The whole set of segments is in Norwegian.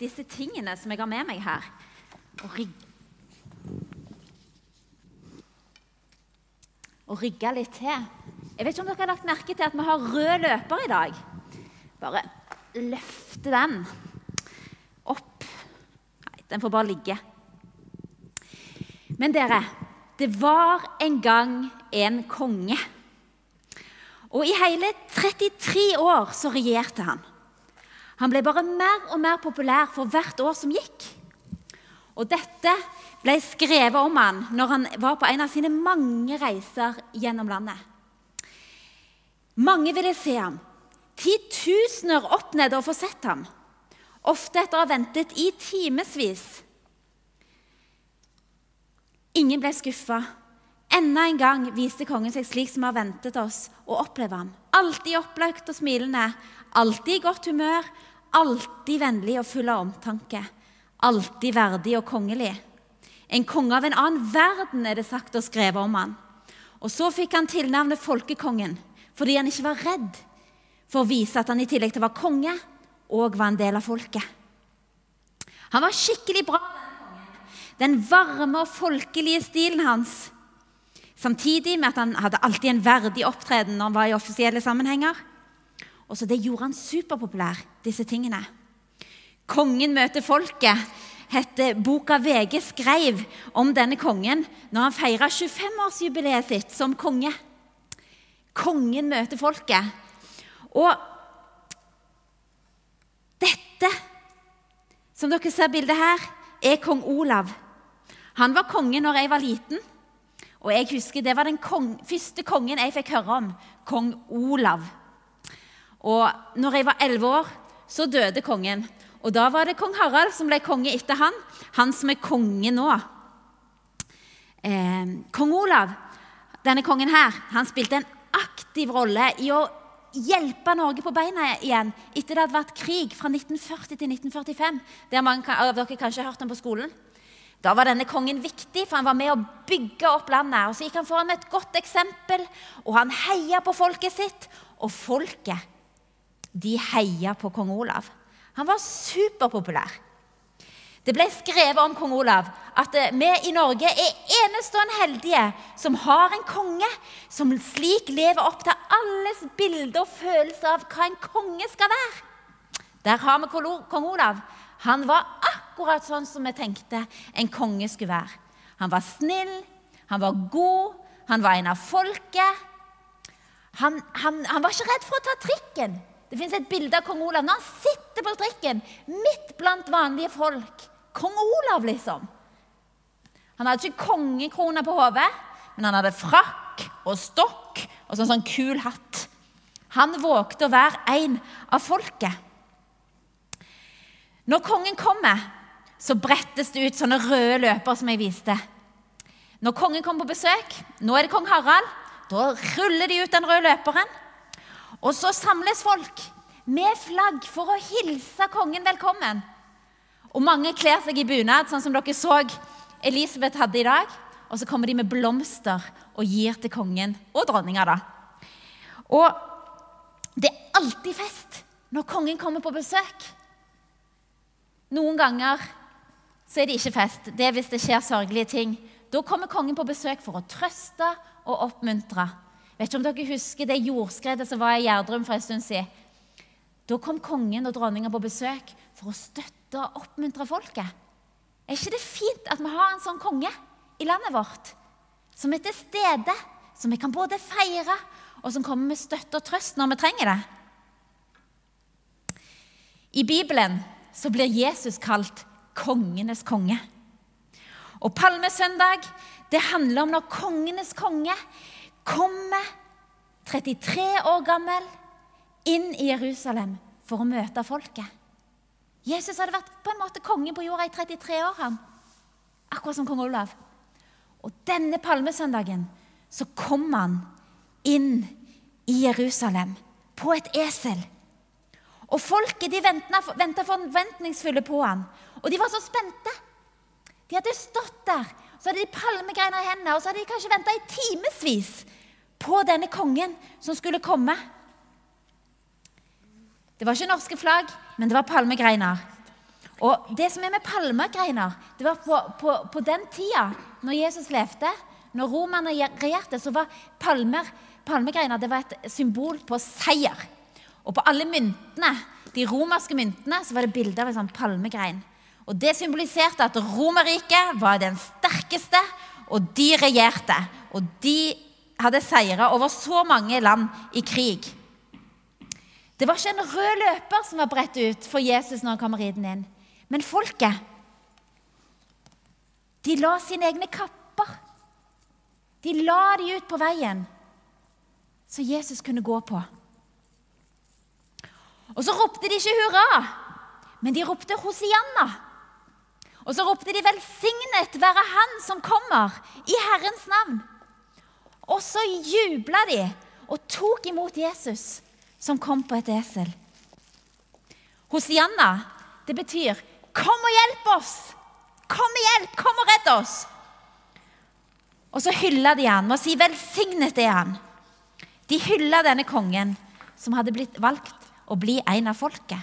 disse tingene som jeg har med meg her. Og, rygge litt til. Jeg vet ikke om dere har lagt merke til at vi har rød løper i dag. Bare løfte den opp. Nei, den får bare ligge. Men dere, det var en gang en konge. Og i hele 33 år så regjerte han. Han ble bare mer og mer populær for hvert år som gikk. Og dette ble skrevet om han når han var på en av sine mange reiser gjennom landet. Mange ville se ham. Titusener oppnådde og få sett ham, ofte etter å ha ventet i timevis. Ingen ble skuffa. Enda en gang viste kongen seg slik som vi har ventet oss å oppleve ham. Alltid oppløkt og smilende, alltid i godt humør, alltid vennlig og full av omtanke. Alltid verdig og kongelig. En konge av en annen verden, er det sagt og skrevet om han. Og så fikk han tilnavnet Folkekongen fordi han ikke var redd for å vise at han i tillegg til å være konge òg var en del av folket. Han var skikkelig bra, den varme og folkelige stilen hans. Samtidig med at han hadde alltid en verdig opptreden når han var i offisielle sammenhenger. Og så Det gjorde han superpopulær, disse tingene. Kongen møter folket heter boka VG skrev om denne kongen når han feira 25-årsjubileet sitt som konge. Kongen møter folket. Og dette, som dere ser bildet her, er kong Olav. Han var konge når jeg var liten. Og jeg husker Det var den kong, første kongen jeg fikk høre om. Kong Olav. Og når jeg var elleve år, så døde kongen. Og da var det kong Harald som ble konge etter han. Han som er konge nå. Eh, kong Olav, denne kongen her, han spilte en aktiv rolle i å hjelpe Norge på beina igjen etter det hadde vært krig fra 1940 til 1945. Det har mange av dere kanskje hørt om på skolen. Da var denne kongen viktig, for han var med å bygge opp landet. Og Så gikk han foran med et godt eksempel, og han heia på folket sitt. Og folket, de heia på kong Olav. Han var superpopulær. Det ble skrevet om kong Olav at eh, vi i Norge er enestående heldige som har en konge som slik lever opp til alles bilde og følelse av hva en konge skal være. Der har vi kong Olav. Han var akkurat sånn som vi tenkte en konge skulle være. Han var snill, han var god, han var en av folket. Han, han, han var ikke redd for å ta trikken. Det fins et bilde av kong Olav når han sitter på trikken midt blant vanlige folk. Kong Olav, liksom. Han hadde ikke kongekrone på hodet, men han hadde frakk og stokk og sånn, sånn kul hatt. Han vågte å være en av folket. Når kongen kommer, så brettes det ut sånne røde løper som jeg viste. Når kongen kommer på besøk, nå er det kong Harald, da ruller de ut den røde løperen. Og så samles folk med flagg for å hilse kongen velkommen. Og mange kler seg i bunad, sånn som dere så Elisabeth hadde i dag. Og så kommer de med blomster og gir til kongen og dronninga, da. Og det er alltid fest når kongen kommer på besøk. Noen ganger så er det ikke fest. Det er hvis det skjer sørgelige ting. Da kommer kongen på besøk for å trøste og oppmuntre. Vet ikke om dere husker det jordskredet som var i Gjerdrum for en stund siden. Da kom kongen og dronninga på besøk for å støtte og oppmuntre folket. Er ikke det fint at vi har en sånn konge i landet vårt? Som er til stede, som vi kan både feire, og som kommer med støtte og trøst når vi trenger det. I Bibelen så blir Jesus kalt kongenes konge. Og palmesøndag det handler om når kongenes konge kommer 33 år gammel inn i Jerusalem for å møte folket. Jesus hadde vært på en måte konge på jorda i 33 år, han. akkurat som kong Olav. Og denne palmesøndagen så kom han inn i Jerusalem på et esel. Og folket de venta forventningsfulle på han. Og de var så spente. De hadde stått der, så hadde de palmegreiner i hendene, og så hadde de kanskje venta i timevis på denne kongen som skulle komme. Det var ikke norske flagg, men det var palmegreiner. Og det som er med palmegreiner det var på, på, på den tida, når Jesus levde, når romerne regjerte, så var palmer, palmegreiner det var et symbol på seier. Og på alle myntene, de romerske myntene så var det bilde av en sånn palmegrein. Og Det symboliserte at Romerriket var den sterkeste, og de regjerte. Og de hadde seira over så mange land i krig. Det var ikke en rød løper som var bredt ut for Jesus når han kom ridende inn. Men folket de la sine egne kapper. De la de ut på veien, så Jesus kunne gå på. Og så ropte de ikke hurra, men de ropte Hosianna. Og så ropte de 'Velsignet være Han som kommer, i Herrens navn'. Og så jubla de og tok imot Jesus, som kom på et esel. Hosianna, det betyr 'Kom og hjelp oss'. Kom og hjelp, kom og redd oss. Og så hylla de han med å si 'velsignet er han'. De hylla denne kongen som hadde blitt valgt å bli en av folket.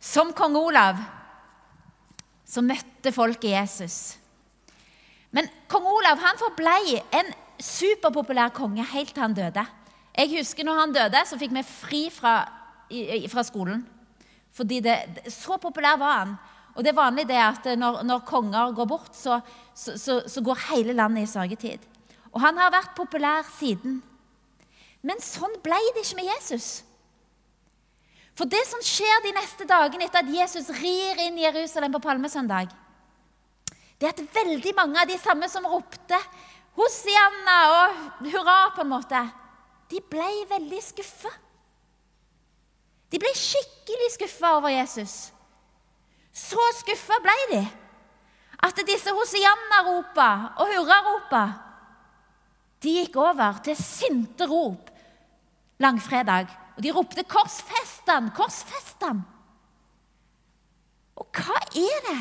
Som kong Olav så møtte folket Jesus. Men kong Olav han forblei en superpopulær konge helt til han døde. Jeg husker når han døde, så fikk vi fri fra, fra skolen. Fordi det, Så populær var han. Og det er vanlig det at når, når konger går bort, så, så, så, så, går hele landet i sørgetid. Og han har vært populær siden. Men sånn ble det ikke med Jesus. For det som skjer de neste dagene etter at Jesus rir inn i Jerusalem på palmesøndag, det er at veldig mange av de samme som ropte Hosianna og hurra, på en måte, de ble veldig skuffa. De ble skikkelig skuffa over Jesus. Så skuffa ble de at disse Hosianna-ropa og hurra-ropa de gikk over til sinte rop langfredag og de ropte 'Korsfest han! Korsfest han!' Og hva er det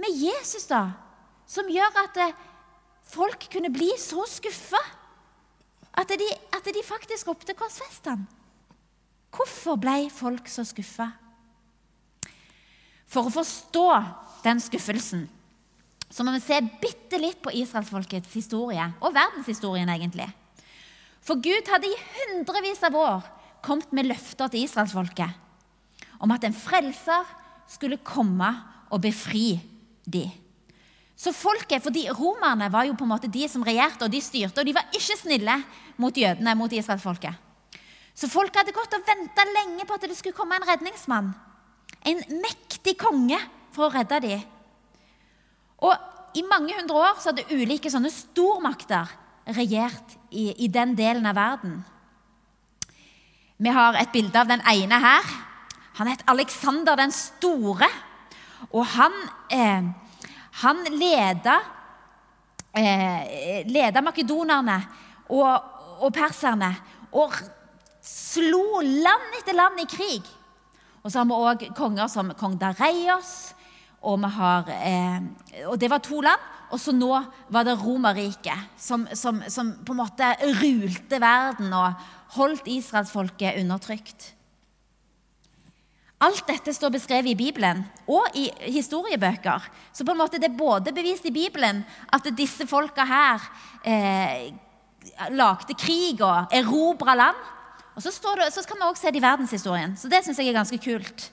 med Jesus da, som gjør at eh, folk kunne bli så skuffa at, at, de faktisk ropte 'Korsfest ham'? Hvorfor ble folk så skuffa? For å forstå den skuffelsen så må vi se bitte litt på israelsfolkets historie, og verdenshistorien egentlig. For Gud hadde i hundrevis av år kommet med løfter til israelsfolket om at en frelser skulle komme og befri dem. Så folket, fordi Romerne var jo på en måte de som regjerte og de styrte, og de var ikke snille mot jødene, mot israelsfolket. Så folket hadde gått og venta lenge på at det skulle komme en redningsmann. En mektig konge for å redde dem. Og i mange hundre år så hadde ulike sånne stormakter regjert i, i den delen av verden. Vi har et bilde av den ene her. Han het Aleksander den store. Og han, eh, han leda, eh, leda makedonerne og, og perserne og slo land etter land i krig. Og så har vi òg konger som kong Dareios, og, har, eh, og det var to land. Og så nå var det Romerriket som, som, som, på en måte rulte verden og holdt israelsfolket undertrykt. Alt dette står beskrevet i Bibelen og i historiebøker. Så på en måte det er både bevist i Bibelen at disse folka her eh, lagde krig og erobra land. Og så, det, så kan vi også se det i verdenshistorien. Så det syns jeg er ganske kult.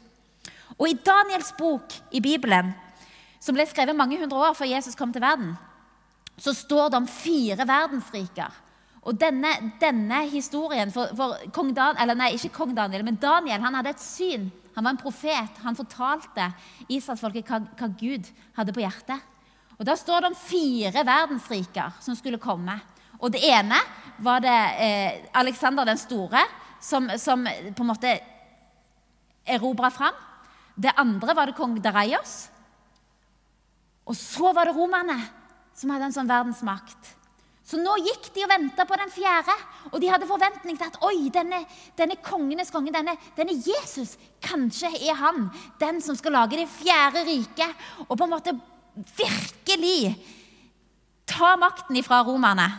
Og i Daniels bok i Bibelen som ble skrevet mange hundre år før Jesus kom til verden, så står det om fire verdensriker. Og denne, denne historien for, for, kong Dan, eller nei, ikke kong Daniel, men Daniel han hadde et syn. Han var en profet. Han fortalte israelsfolket hva, hva Gud hadde på hjertet. Og Da står det om fire verdensriker som skulle komme. Og Det ene var det eh, Aleksander den store, som, som på en måte erobra fram. Det andre var det kong Dareios. Og så var det romerne som hadde en sånn verdensmakt. Så nå gikk de og venta på den fjerde, og de hadde forventning til at oi, denne, denne kongenes konge, denne, denne, Jesus, kanskje er han den som skal lage det fjerde riket, og på en måte virkelig ta makten ifra romerne.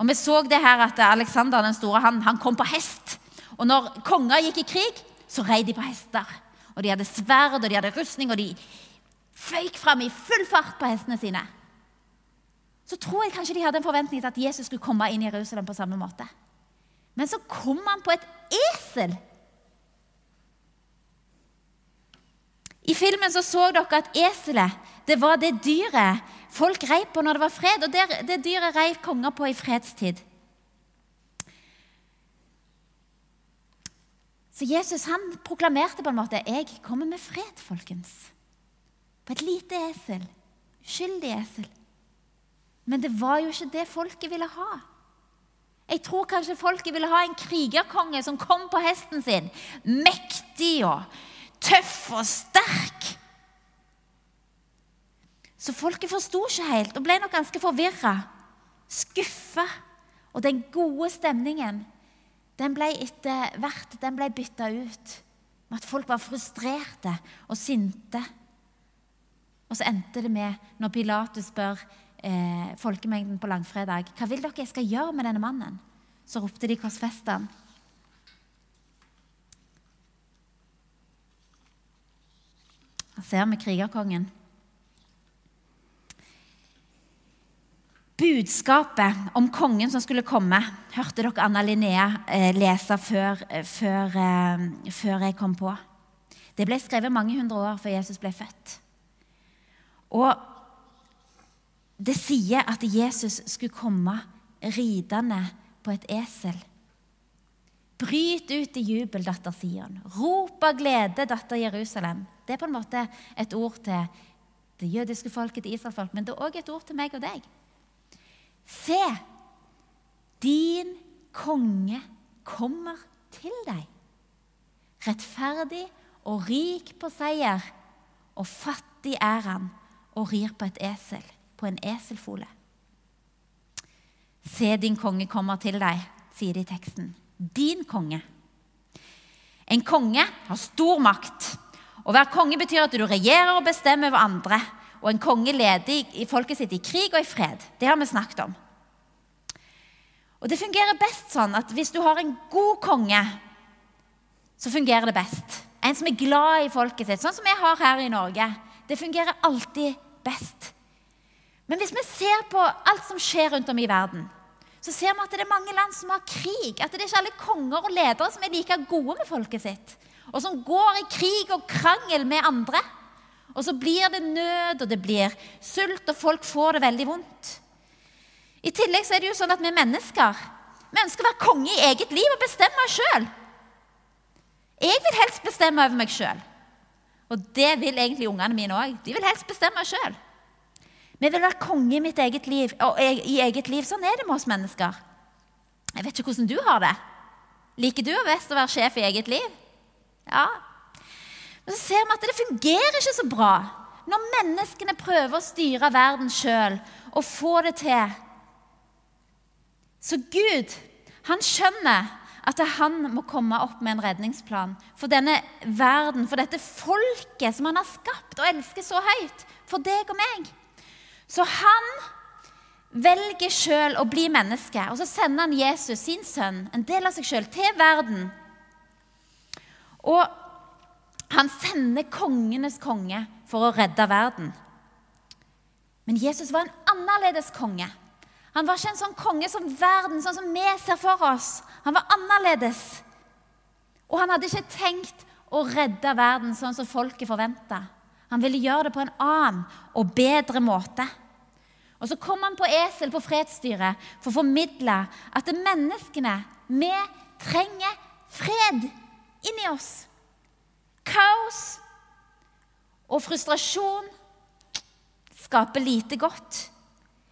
Og Vi så det her at Aleksander den store han, han kom på hest. Og når konger gikk i krig, så rei de på hester. Og de hadde sverd og de hadde rustning, og de føyk fram i full fart på hestene sine. Så tror jeg kanskje de hadde en forventning til at Jesus skulle komme inn i Jerusalem på samme måte. Men så kom han på et esel. I filmen så, så dere at eselet det var det dyret folk rei på når det var fred, og det, det dyret rei konger på i fredstid. Så Jesus han proklamerte på en måte 'Jeg kommer med fred, folkens'. På et lite esel. Uskyldig esel. Men det var jo ikke det folket ville ha. Jeg tror kanskje folket ville ha en krigerkonge som kom på hesten sin. Mektig og tøff og sterk. Så folket forsto ikke helt og ble nok ganske forvirra. Skuffa. Og den gode stemningen den ble etter hvert den ble bytta ut med at folk var frustrerte og sinte. Og så endte det med, når Pilatus spør eh, folkemengden på langfredag hva vil dere jeg skal gjøre med denne mannen, så ropte de 'korsfest han'. Her ser vi krigerkongen. Budskapet om kongen som skulle komme, hørte dere Anna Linnea eh, lese før, eh, før, eh, før, jeg kom på. Det ble skrevet mange hundre år før Jesus ble født. Og det sier at Jesus skulle komme ridende på et esel. Bryt ut i jubel, datter Sion. Rop av glede, datter Jerusalem. Det er på en måte et ord til det jødiske folket, til israelfolk, men det er òg et ord til meg og deg. Se, din konge kommer til deg. Rettferdig og rik på seier, og fattig er han og rir på et esel, på en eselfole. Se, din konge kommer til deg, sier det i teksten. Din konge. En konge har stor makt. Å være konge betyr at du regjerer og bestemmer over andre og en konge leder i folket sitt i krig og i fred. Det har vi snakket om. Og Det fungerer best sånn at hvis du har en god konge, så fungerer det best. En som er glad i folket sitt, sånn som vi har her i Norge. Det fungerer alltid best. Men hvis vi ser på alt som skjer rundt om i verden, så ser vi at det er mange land som har krig. At det er ikke alle konger og ledere som er like gode med folket sitt. Og som går i krig og krangel med andre. Og så blir det nød, og det blir sult, og folk får det veldig vondt. I tillegg så er det jo sånn at vi mennesker vi ønsker å være konge i eget liv og bestemme sjøl. Jeg vil helst bestemme over meg sjøl. Og det vil egentlig ungene mine òg. De vil helst bestemme sjøl. Vi vil være konge i mitt eget liv, i eget liv. Sånn er det med oss mennesker. Jeg vet ikke hvordan du har det. Liker du best å være sjef i eget liv? Ja, men så ser vi at det fungerer ikke så bra når menneskene prøver å styre verden sjøl og få det til. Så Gud, han skjønner at han må komme opp med en redningsplan for denne verden, for dette folket som han har skapt og elsker så høyt, for deg og meg. Så han velger sjøl å bli menneske, og så sender han Jesus, sin sønn, en del av seg sjøl, til verden. Og han sender kongenes konge for å redde verden. Men Jesus var en annerledes konge. Han var ikke en sånn konge som verden, sånn som vi ser for oss. Han var annerledes. Og han hadde ikke tenkt å redde verden sånn som folket forventa. Han ville gjøre det på en annen og bedre måte. Og så kom han på esel på fredsstyret for å formidle at menneskene, vi trenger fred inni oss. Kaos og frustrasjon skaper lite godt.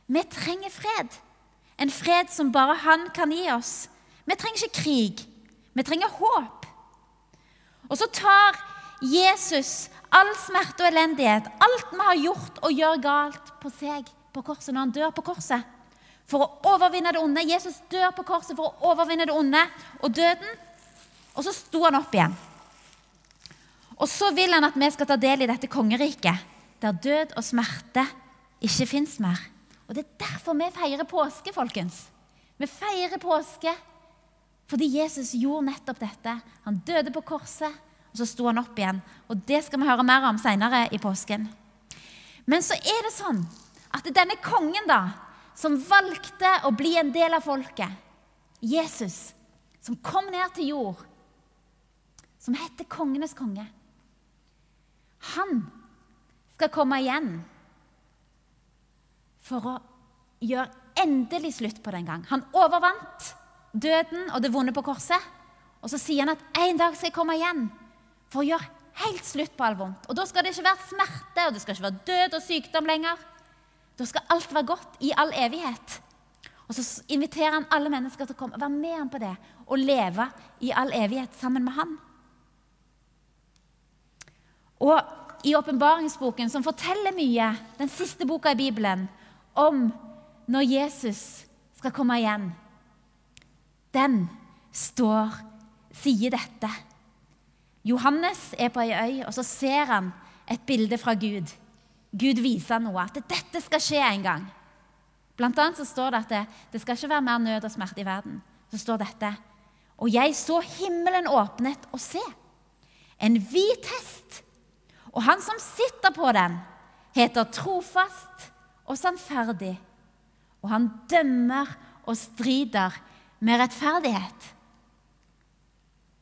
Vi trenger fred. En fred som bare han kan gi oss. Vi trenger ikke krig. Vi trenger håp. Og så tar Jesus all smerte og elendighet, alt vi har gjort og gjør galt, på seg på korset når han dør på korset. For å overvinne det onde. Jesus dør på korset for å overvinne det onde og døden. Og så sto han opp igjen. Og så vil han at vi skal ta del i dette kongeriket, der død og smerte ikke fins mer. Og Det er derfor vi feirer påske, folkens. Vi feirer påske Fordi Jesus gjorde nettopp dette. Han døde på korset, og så sto han opp igjen. Og Det skal vi høre mer om senere i påsken. Men så er det sånn at denne kongen, da, som valgte å bli en del av folket, Jesus, som kom ned til jord, som heter kongenes konge, han skal komme igjen for å gjøre endelig slutt på den en gang. Han overvant døden og det vonde på korset. Og så sier han at en dag skal jeg komme igjen for å gjøre helt slutt på alt vondt. Og da skal det ikke være smerte, og det skal ikke være død og sykdom lenger. Da skal alt være godt i all evighet. Og så inviterer han alle mennesker til å komme være med ham på det og leve i all evighet sammen med han. Og i åpenbaringsboken, som forteller mye, den siste boka i Bibelen, om når Jesus skal komme igjen, den står, sier dette. Johannes er på ei øy, og så ser han et bilde fra Gud. Gud viser noe, at dette skal skje en gang. Blant annet så står det at det, det skal ikke være mer nød og smerte i verden. Så står dette Og jeg så himmelen åpnet og se, en hvit hest. Og han som sitter på den, heter trofast og sannferdig. Og han dømmer og strider med rettferdighet.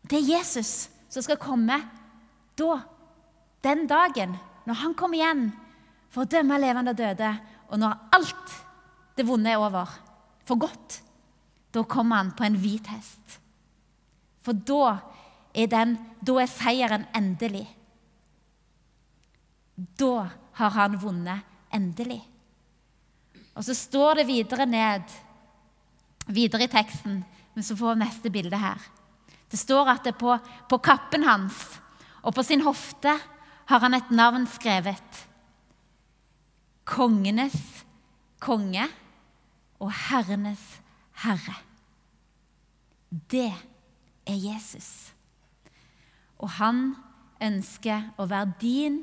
Det er Jesus som skal komme da, den dagen, når han kommer igjen for å dømme levende og døde, og når alt det vonde er over, for godt, da kommer han på en hvit hest. For da er, den, da er seieren endelig. Da har han vunnet endelig. Og så står det videre ned, videre i teksten, men så får vi neste bilde her. Det står at det på, på kappen hans og på sin hofte har han et navn skrevet. Kongenes konge og herrenes herre. Det er Jesus. Og han ønsker å være din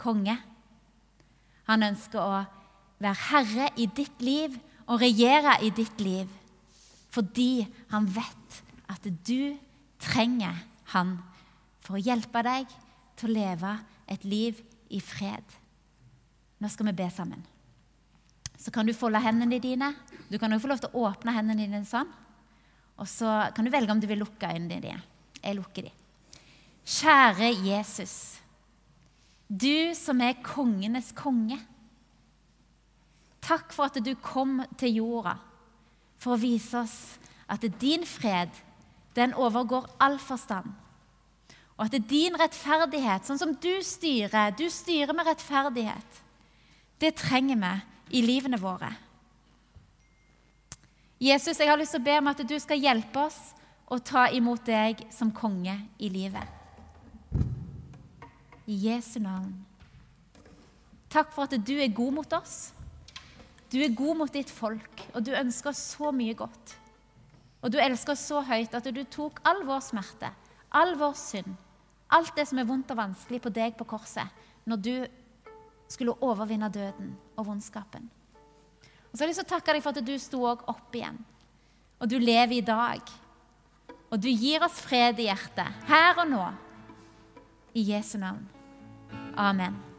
konge. Han ønsker å være herre i ditt liv og regjere i ditt liv fordi han vet at du trenger han for å hjelpe deg til å leve et liv i fred. Nå skal vi be sammen. Så kan du folde hendene dine. Du kan også få lov til å åpne hendene dine sånn. Og så kan du velge om du vil lukke øynene dine. Jeg lukker de. Kjære Jesus. Du som er kongenes konge. Takk for at du kom til jorda for å vise oss at din fred den overgår all forstand. Og at din rettferdighet, sånn som du styrer Du styrer med rettferdighet. Det trenger vi i livene våre. Jesus, jeg har lyst til å be om at du skal hjelpe oss å ta imot deg som konge i livet. I Jesu navn. Takk for at du er god mot oss. Du er god mot ditt folk, og du ønsker så mye godt. Og du elsker oss så høyt at du tok all vår smerte, all vår synd, alt det som er vondt og vanskelig på deg på korset, når du skulle overvinne døden og vondskapen. Og så har jeg lyst til å takke deg for at du sto opp igjen. Og du lever i dag. Og du gir oss fred i hjertet, her og nå. I Jesu navn. Amen.